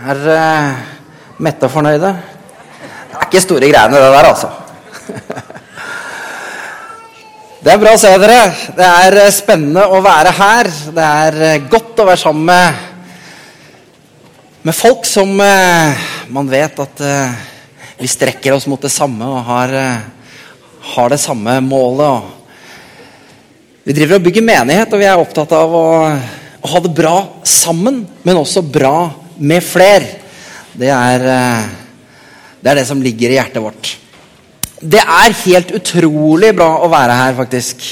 Er uh, mette fornøyde? Det er ikke store greiene, det der, altså. Det er bra å se dere. Det er eh, spennende å være her. Det er eh, godt å være sammen med, med folk som uh, man vet at uh, vi strekker oss mot det samme og har, har det samme målet. Og vi driver og bygger menighet, og vi er opptatt av å, å ha det bra sammen, men også bra med fler. Det er, eh, det er det som ligger i hjertet vårt. Det er helt utrolig bra å være her, faktisk.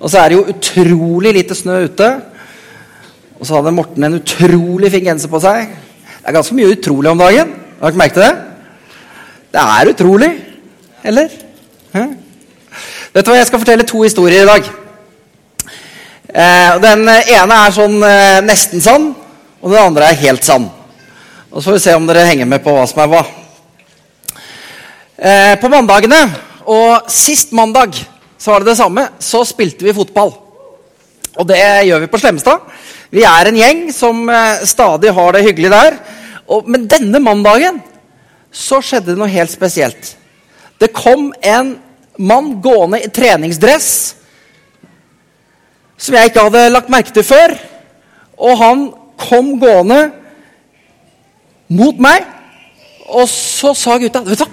Og så er det jo utrolig lite snø ute. Og så hadde Morten en utrolig fin genser på seg. Det er ganske mye utrolig om dagen. Har dere merket det? Det er utrolig. Eller? Hæ? Vet du hva, Jeg skal fortelle to historier i dag. Eh, den ene er sånn eh, nesten sann, og den andre er helt sann. Og Så får vi se om dere henger med på hva som er hva. Eh, på mandagene, og sist mandag så var det det samme, så spilte vi fotball. Og det gjør vi på Slemmestad. Vi er en gjeng som eh, stadig har det hyggelig der. Og, men denne mandagen så skjedde det noe helt spesielt. Det kom en mann gående i treningsdress som jeg ikke hadde lagt merke til før. Og han kom gående mot meg, og så sa gutta Vet du hva?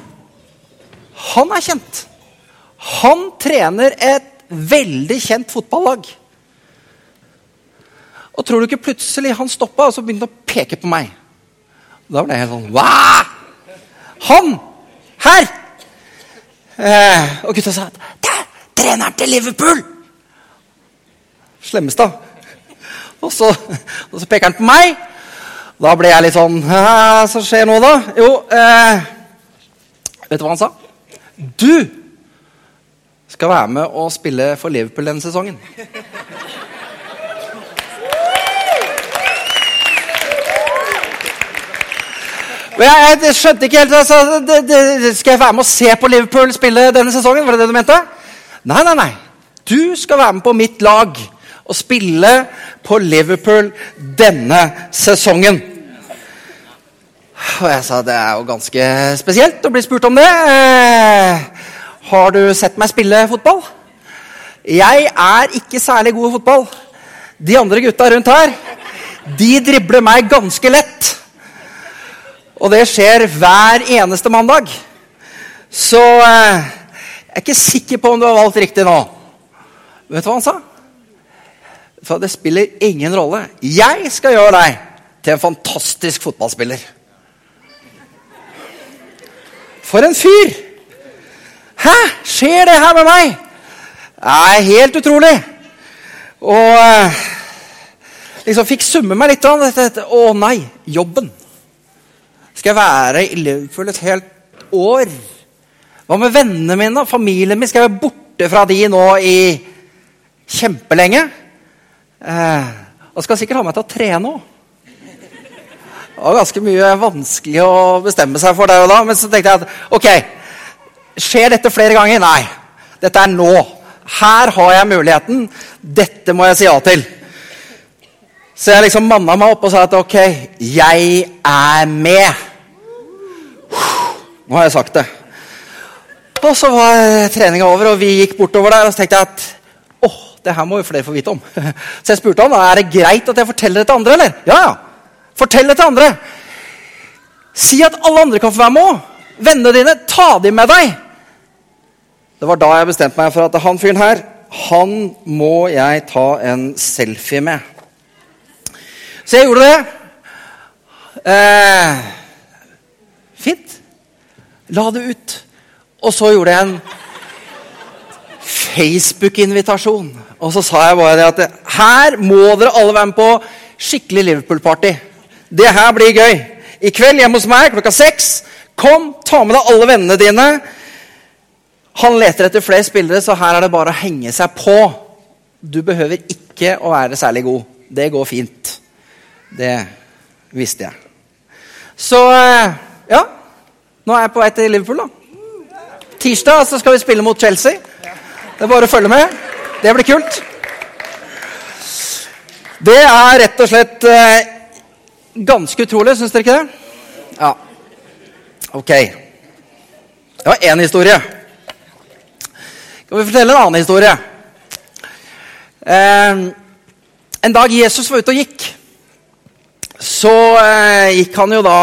Han er kjent. Han trener et veldig kjent fotballag. Og tror du ikke plutselig han stoppa og så begynte han å peke på meg? Da ble jeg helt sånn Hva? Han! Her! Eh, og gutta sa at det er treneren til Liverpool! Slemmestad. Og så, og så peker han på meg. Da ble jeg litt sånn Hva som skjer nå, da? Jo eh, Vet du hva han sa? Du skal være med og spille for Liverpool denne sesongen. Jeg, jeg skjønte ikke helt altså, det, det, Skal jeg være med og se på Liverpool spille denne sesongen? Var det det du mente? Nei, nei, nei. Du skal være med på mitt lag og spille på Liverpool denne sesongen. Og jeg sa det er jo ganske spesielt å bli spurt om det. Eh, har du sett meg spille fotball? Jeg er ikke særlig god i fotball. De andre gutta rundt her, de dribler meg ganske lett. Og det skjer hver eneste mandag. Så eh, jeg er ikke sikker på om du har valgt riktig nå. Vet du hva han sa? For det spiller ingen rolle. Jeg skal gjøre deg til en fantastisk fotballspiller. For en fyr! Hæ? Skjer det her med meg? Det er helt utrolig. Og eh, liksom fikk summe meg litt. Av dette. Å nei, jobben. Skal jeg være i Liverpool et helt år? Hva med vennene mine? og Familien min? Skal jeg være borte fra de nå i kjempelenge? Eh, og skal sikkert ha meg til å trene òg. Det var ganske mye vanskelig å bestemme seg for der og da. Men så tenkte jeg at ok, skjer dette flere ganger? Nei. Dette er nå. Her har jeg muligheten. Dette må jeg si ja til. Så jeg liksom manna meg opp og sa at ok, jeg er med. Nå har jeg sagt det. Og så var treninga over, og vi gikk bortover der. Og så tenkte jeg at åh, det her må jo flere få vite om. Så jeg spurte han er det greit at jeg forteller det til andre. eller? Ja, ja. Fortell det til andre. Si at alle andre kan få være med òg. Vennene dine, ta dem med deg. Det var da jeg bestemte meg for at han fyren her, han må jeg ta en selfie med. Så jeg gjorde det. Eh, fint. La det ut. Og så gjorde jeg en Facebook-invitasjon. Og så sa jeg bare det at her må dere alle være med på skikkelig Liverpool-party. Det her blir gøy. I kveld hjemme hos meg klokka seks. Kom, ta med deg alle vennene dine. Han leter etter flere spillere, så her er det bare å henge seg på. Du behøver ikke å være særlig god. Det går fint. Det visste jeg. Så ja. Nå er jeg på vei til Liverpool, da. Tirsdag så skal vi spille mot Chelsea. Det er bare å følge med. Det blir kult. Det er rett og slett Ganske utrolig, syns dere ikke det? Ja. Ok. Det var én historie. Kan vi fortelle en annen historie? Eh, en dag Jesus var ute og gikk, så eh, gikk han jo da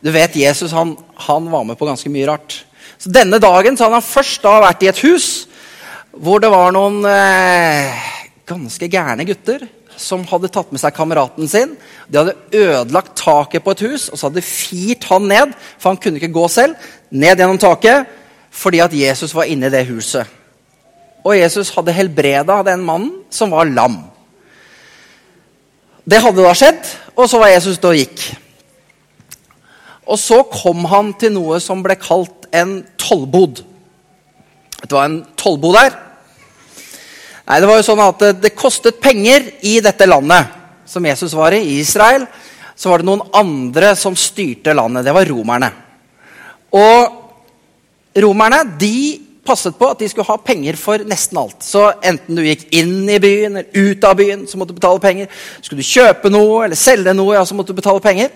Du vet, Jesus han, han, var med på ganske mye rart. Så Denne dagen så hadde han først da vært i et hus hvor det var noen eh, ganske gærne gutter som hadde tatt med seg kameraten sin. De hadde ødelagt taket på et hus og så hadde de firt han ned, for han kunne ikke gå selv, ned gjennom taket fordi at Jesus var inne i det huset. Og Jesus hadde helbreda den mannen som var lam. Det hadde da skjedd, og så var Jesus da gikk. Og så kom han til noe som ble kalt en tollbod. Det var en tollbo der. Nei, det var jo sånn at det, det, kostet penger i dette landet som Jesus var i, i Israel. Så var det noen andre som styrte landet. Det var romerne. Og romerne de passet på at de skulle ha penger for nesten alt. Så enten du gikk inn i byen eller ut av byen, så måtte du betale penger. Skulle du kjøpe noe eller selge noe, ja, så måtte du betale penger.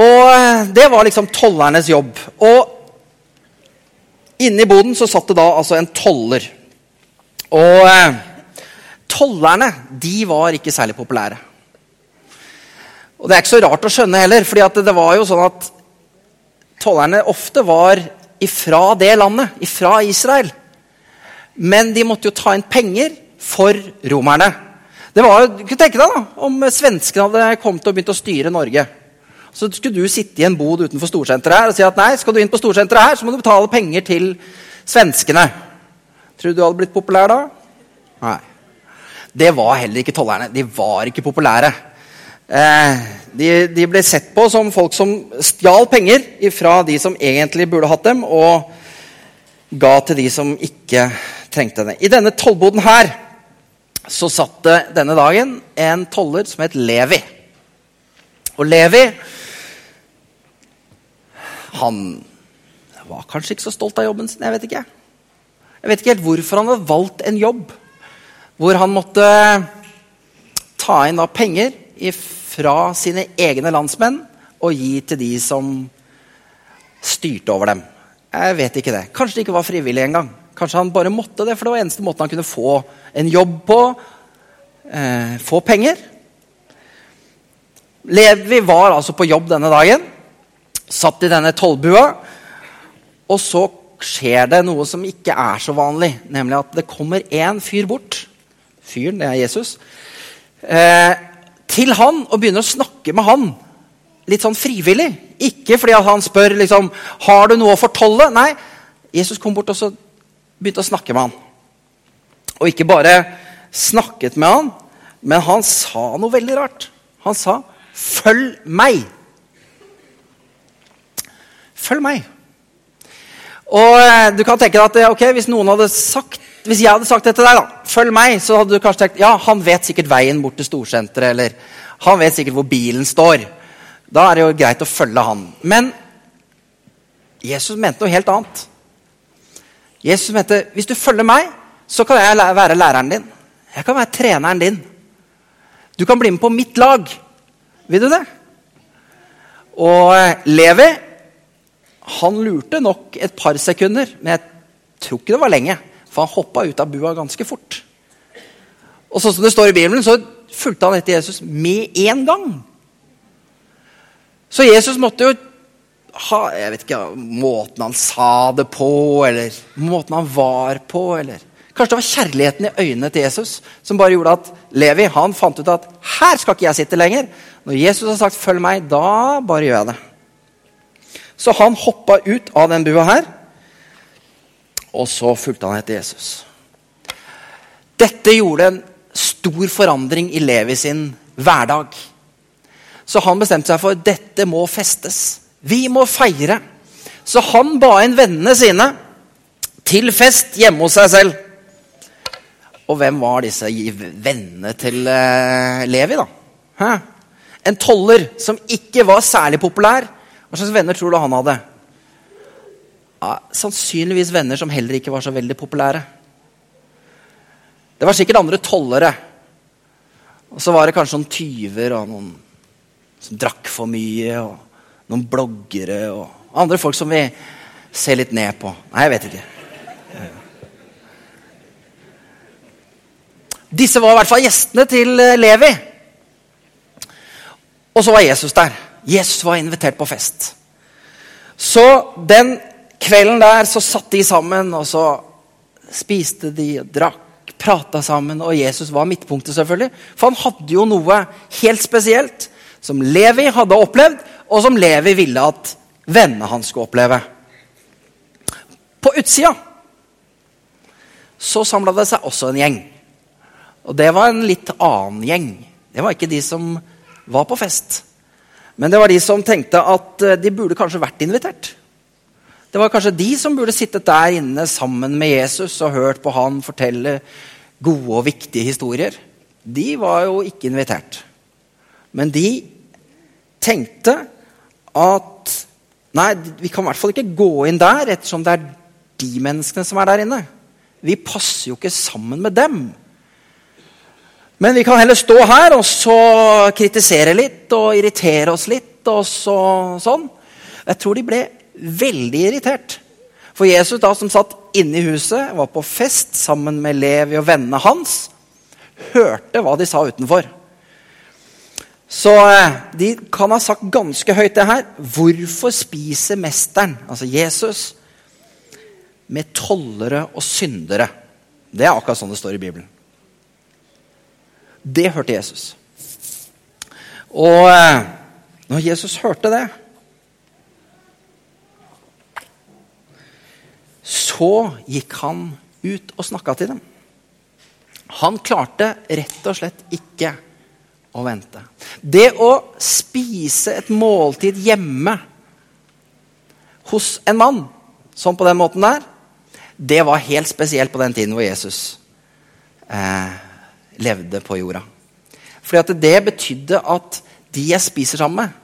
Og det var liksom tollernes jobb. Og inne i boden så satt det da altså en toller. Og eh, tollerne de var ikke særlig populære. Og Det er ikke så rart å skjønne heller, fordi det var jo sånn at tollerne ofte var ifra det landet, ifra Israel. Men de måtte jo ta inn penger for romerne. Det var, du kunne tenke deg da, Om svenskene hadde kommet og begynt å styre Norge. Så skulle du sitte i en bod utenfor storsenteret her og si at nei, skal du inn på storsenteret her, så må du betale penger til svenskene. Tror du du hadde blitt populær da? Nei. Det var heller ikke tollerne. De var ikke populære. Eh, de, de, ble sett på som folk som stjal penger fra de som egentlig burde hatt dem, og ga til de som ikke trengte det. I denne tollboden her så satt det denne dagen en toller som het Levi. Og Levi han var kanskje ikke så stolt av jobben sin. Jeg vet ikke. Jeg vet ikke helt hvorfor han hadde valgt en jobb hvor han måtte ta inn da penger fra sine egne landsmenn og gi til de som styrte over dem. Jeg vet ikke det. Kanskje det ikke var frivillig engang. Kanskje han bare måtte det, for det var eneste måten han kunne få en jobb på. Eh, få penger. Levi var altså på jobb denne dagen. Satt i denne tollbua. Og så skjer det noe som ikke er så vanlig. Nemlig at det kommer én fyr bort. Fyren, det er Jesus. Eh, til han og begynner å snakke med han litt sånn frivillig. Ikke fordi han spør liksom, har du noe å fortolle. Nei, Jesus kom bort og så begynte å snakke med han. Og ikke bare snakket med han, men han sa noe veldig rart. Han sa 'følg meg'. Følg meg. Og eh, du kan tenke deg at ok, hvis noen hadde sagt hvis jeg hadde sagt det til deg, da, følg meg, så hadde du kanskje tenkt ja, han vet sikkert veien bort til storsenteret, eller han vet sikkert hvor bilen står. Da er det jo greit å følge han. Men Jesus mente noe helt annet. Jesus mente hvis du følger meg, så kan jeg være læreren din. Jeg kan være treneren din. Du kan bli med på mitt lag. Vil du det? Og eh, Levi han lurte nok et par sekunder, men jeg tror ikke det var lenge. For han hoppa ut av bua ganske fort. Og sånn som det står i Bibelen, så fulgte han etter Jesus med en gang. Så Jesus måtte jo ha jeg vet ikke, måten han sa det på, eller måten han var på. eller... Kanskje det var kjærligheten i øynene til Jesus som bare gjorde at Levi han fant ut at her skal ikke jeg sitte lenger. Når Jesus har sagt 'følg meg', da bare gjør jeg det. Så han hoppa ut av den bua her, og så fulgte han etter Jesus. Dette gjorde en stor forandring i Levi sin hverdag. Så han bestemte seg for dette må festes. Vi må feire. Så han ba inn vennene sine til fest hjemme hos seg selv. Og hvem var disse vennene til eh, Levi, da? Hæ? En toller som ikke var særlig populær, hva slags venner tror du han hadde? Ja, sannsynligvis venner som heller ikke var så veldig populære. Det var sikkert andre tollere. Og så var det kanskje noen tyver og noen som drakk for mye. Og noen bloggere og andre folk som vi ser litt ned på. Nei, jeg vet ikke. Disse var i hvert fall gjestene til eh, Levi. Og så var Jesus der. Jesus var invitert på fest. Så den kvelden der så satt de sammen, og så spiste de og drakk, prata sammen, og Jesus var midtpunktet, selvfølgelig. For han hadde jo noe helt spesielt som Levi hadde opplevd, og som Levi ville at vennene hans skulle oppleve. På utsida så samla det seg også en gjeng. Og det var en litt annen gjeng. Det var ikke de som var på fest. Men det var de som tenkte at eh, de burde kanskje vært invitert. Det var kanskje de som burde sittet der inne sammen med Jesus og hørt på han fortelle gode og viktige historier. De var jo ikke invitert. Men de tenkte at Nei, vi kan i hvert fall ikke gå inn der, ettersom det er de menneskene som er der inne. Vi passer jo ikke sammen med dem. Men vi kan heller stå her og så kritisere litt og irritere oss litt. og så, sånn. Jeg tror de ble veldig irritert. For Jesus, da, som satt inne i huset, var på fest sammen med Levi og vennene hans, hørte hva de sa utenfor. Så eh, de kan ha sagt ganske høyt det her. Hvorfor spiser mesteren, altså Jesus, med tollere og syndere? Det er akkurat sånn det står i Bibelen. Det hørte Jesus. Og eh, når Jesus hørte det, så gikk han ut og snakka til dem. Han klarte rett og slett ikke å vente. Det å spise et måltid hjemme hos en mann, sånn på den måten der, det var helt spesielt på den tiden hvor Jesus eh, levde på jorda. Fordi at det betydde at de jeg spiser sammen med,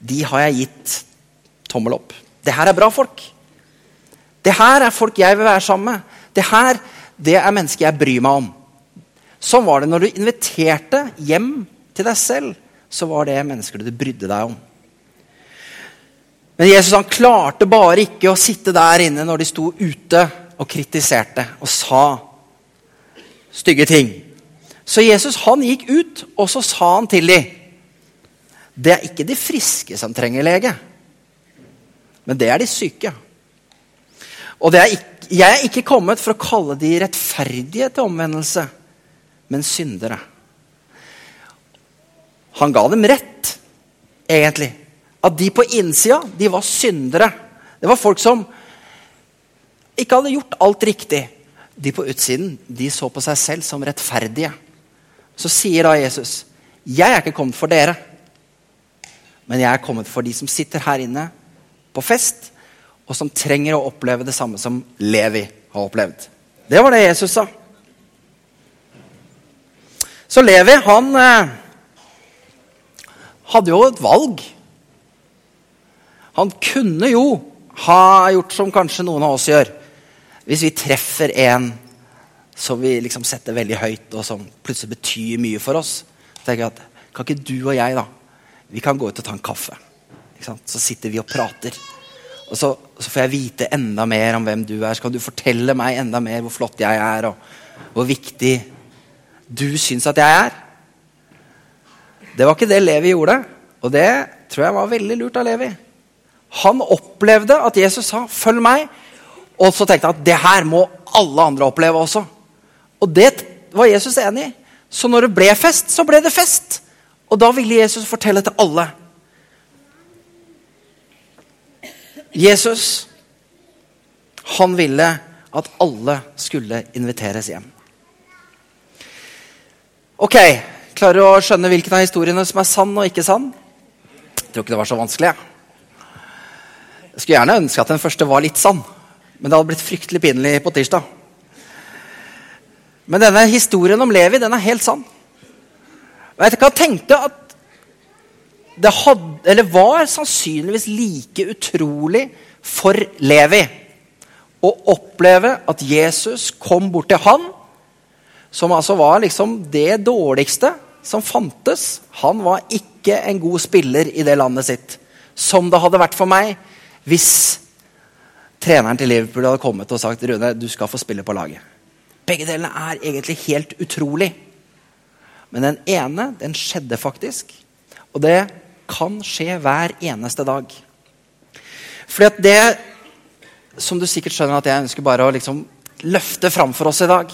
de har jeg gitt tommel opp. Det her er bra folk. Det her er folk jeg vil være sammen med. Det her det er mennesker jeg bryr meg om. Sånn var det når du inviterte hjem til deg selv. Så var det mennesker du brydde deg om. Men Jesus han klarte bare ikke å sitte der inne når de sto ute og kritiserte og sa stygge ting. Så Jesus han gikk ut, og så sa han til dem Det er ikke de friske som trenger lege, men det er de syke. Og er ikke, jeg er ikke kommet for å kalle de rettferdige til omvendelse, men syndere. Han ga dem rett, egentlig. At de på innsida, de var syndere. Det var folk som ikke hadde gjort alt riktig. De på utsiden de så på seg selv som rettferdige. Så sier da Jesus, 'Jeg er ikke kommet for dere, men jeg er kommet for de som sitter her inne på fest, og som trenger å oppleve det samme som Levi har opplevd.' Det var det Jesus sa. Så Levi, han eh, hadde jo et valg. Han kunne jo ha gjort som kanskje noen av oss gjør. Hvis vi treffer en som vi liksom setter veldig høyt, og som plutselig betyr mye for oss. Tenker jeg at, Kan ikke du og jeg da, vi kan gå ut og ta en kaffe? Så sitter vi og prater. Og så, så, får jeg vite enda mer om hvem du er. Så kan du fortelle meg enda mer hvor flott jeg er, og hvor viktig du syns at jeg er. Det var ikke det Levi gjorde, og det tror jeg var veldig lurt av Levi. Han opplevde at Jesus sa 'følg meg', og så tenkte han at det her må alle andre oppleve også. Og det var Jesus enig i. Så når det ble fest, så ble det fest. Og da ville Jesus fortelle til alle. Jesus, han ville at alle skulle inviteres hjem. Ok, Klarer du å skjønne hvilken av historiene som er sann og ikke sann? Jeg tror ikke det var så vanskelig. Jeg skulle gjerne ønske at den første var litt sann, men det hadde blitt fryktelig pinlig på tirsdag. Men denne historien om Levi den er helt sann. Jeg kan tenke at det hadde, var sannsynligvis like utrolig for Levi å oppleve at Jesus kom bort til han, som altså var liksom det dårligste som fantes, han var ikke en god spiller i det landet sitt. Som det hadde vært for meg hvis treneren til Liverpool hadde kommet og sagt Rune, du skal få spille på laget. Begge delene er egentlig helt utrolig. Men den ene den skjedde faktisk. Og det kan skje hver eneste dag. Fordi at det som du sikkert skjønner at jeg ønsker bare å liksom løfte fram for oss i dag,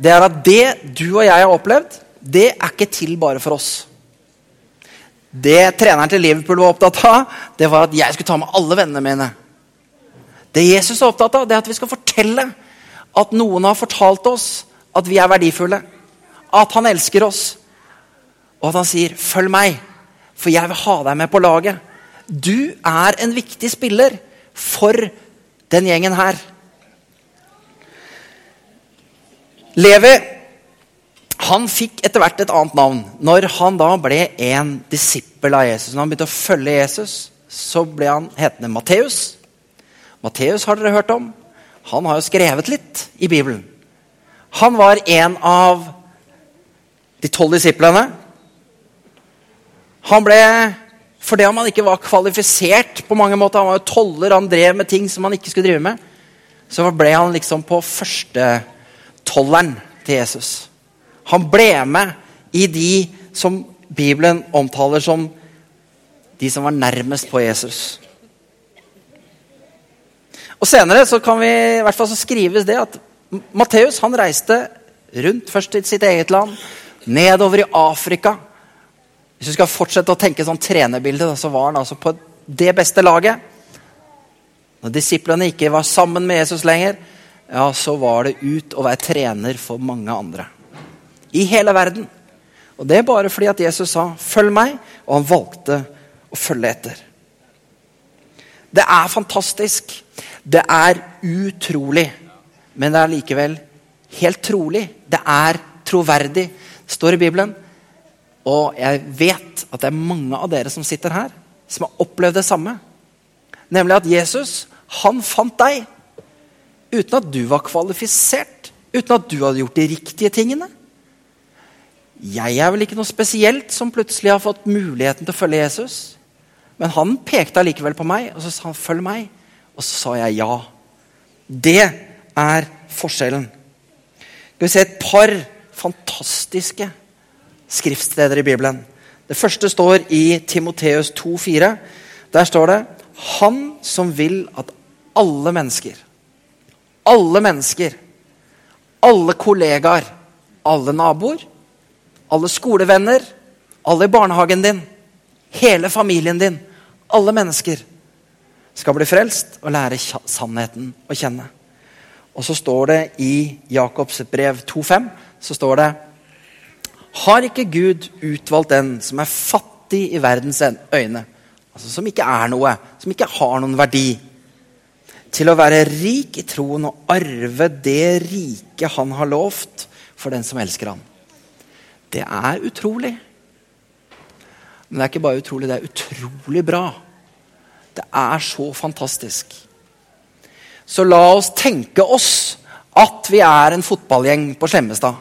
det er at det du og jeg har opplevd, det er ikke til bare for oss. Det treneren til Liverpool var opptatt av, det var at jeg skulle ta med alle vennene mine. Det Jesus er opptatt av, det er at vi skal fortelle at noen har fortalt oss at vi er verdifulle. At han elsker oss. Og at han sier 'følg meg', for jeg vil ha deg med på laget. Du er en viktig spiller for den gjengen her. Levi han fikk etter hvert et annet navn. Når han da ble en disippel av Jesus, når han begynte å følge Jesus, så ble han hetende Matteus. Matteus har dere hørt om. Han har jo skrevet litt i Bibelen. Han var en av de tolv disiplene. Han ble fordi om han ikke var kvalifisert på mange måter, han var jo toller, han drev med ting som han ikke skulle drive med, så ble han liksom på førstetolleren til Jesus. Han ble med i de som Bibelen omtaler som de som var nærmest på Jesus. Og Senere så kan vi, i hvert fall så skrives det at Matteus han reiste rundt først til sitt eget land, nedover i Afrika hvis du skal fortsette å tenke sånn trenerbilde, så var han altså på det beste laget. Når disiplene ikke var sammen med Jesus lenger, ja, så var det ut å være trener for mange andre. I hele verden. Og det er bare fordi at Jesus sa 'følg meg', og han valgte å følge etter. Det er fantastisk. Det er utrolig. Men det er likevel helt trolig. Det er troverdig. Det står i Bibelen og jeg vet at det er mange av dere som sitter her, som har opplevd det samme. Nemlig at Jesus, han fant deg uten at du var kvalifisert. Uten at du hadde gjort de riktige tingene. Jeg er vel ikke noe spesielt som plutselig har fått muligheten til å følge Jesus. Men han pekte allikevel på meg, og så sa han 'følg meg'. Og så sa jeg ja. Det er forskjellen. Skal vi se et par fantastiske skriftsteder i Bibelen. Det første står i Timoteus 2,4. Der står det Han som vil at alle mennesker, alle mennesker, alle kollegaer, alle naboer, alle skolevenner, alle i barnehagen din, hele familien din, alle mennesker skal bli frelst og lære sannheten å kjenne. Og så står det i Jakobs brev 2,5 så står det har ikke Gud utvalgt den som er fattig i verdens øyne, altså som ikke er noe, som ikke har noen verdi, til å være rik i troen og arve det rike han har lovt for den som elsker ham? Det er utrolig. Men det er ikke bare utrolig, det er utrolig bra. Det er så fantastisk. Så la oss tenke oss at vi er en fotballgjeng på Slemmestad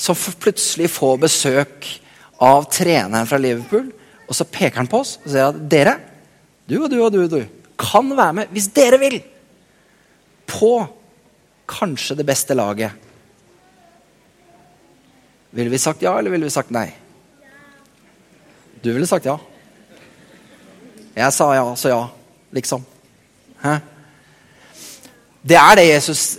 som plutselig får besøk av treneren fra Liverpool. Og så peker han på oss og sier at dere, du og du og du, du kan være med, hvis dere vil, på kanskje det beste laget. Ville vi sagt ja, eller ville vi sagt nei? Du ville sagt ja. Jeg sa ja, så ja, liksom. Hæ? Det er det Jesus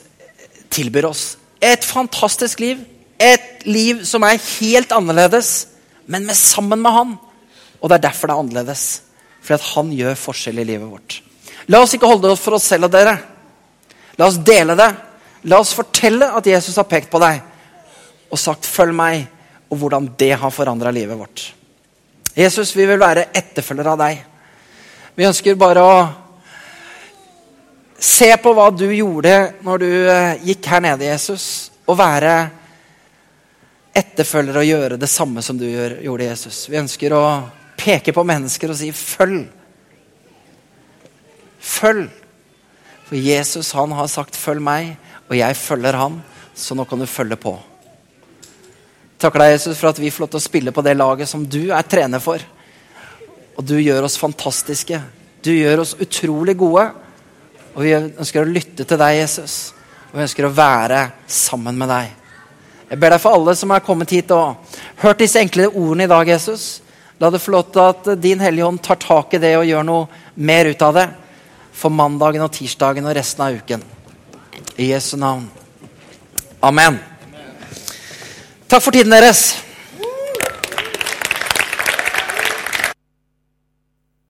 tilbyr oss. Et fantastisk liv et liv som er helt annerledes, men med sammen med han. Og det er derfor det er annerledes. Fordi han gjør forskjell i livet vårt. La oss ikke holde det for oss selv og dere. La oss dele det. La oss fortelle at Jesus har pekt på deg og sagt 'følg meg', og hvordan det har forandra livet vårt. Jesus, vi vil være etterfølgere av deg. Vi ønsker bare å se på hva du gjorde når du eh, gikk her nede, Jesus, og være etterfølger og gjøre det samme som du gjorde, Jesus. Vi ønsker å peke på mennesker og si 'følg'. Følg. For Jesus han har sagt 'følg meg', og jeg følger han, så nå kan du følge på. Takker deg, Jesus, for at vi får lov til å spille på det laget som du er trener for. Og du gjør oss fantastiske. Du gjør oss utrolig gode. Og vi ønsker å lytte til deg, Jesus. Og vi ønsker å være sammen med deg. Jeg ber deg for alle som er kommet hit og hørt disse enkle ordene i dag, Jesus. La det få lov til at din Hellige Hånd tar tak i det og gjør noe mer ut av det for mandagen og tirsdagen og resten av uken. I Jesu navn. Amen. Takk for tiden deres.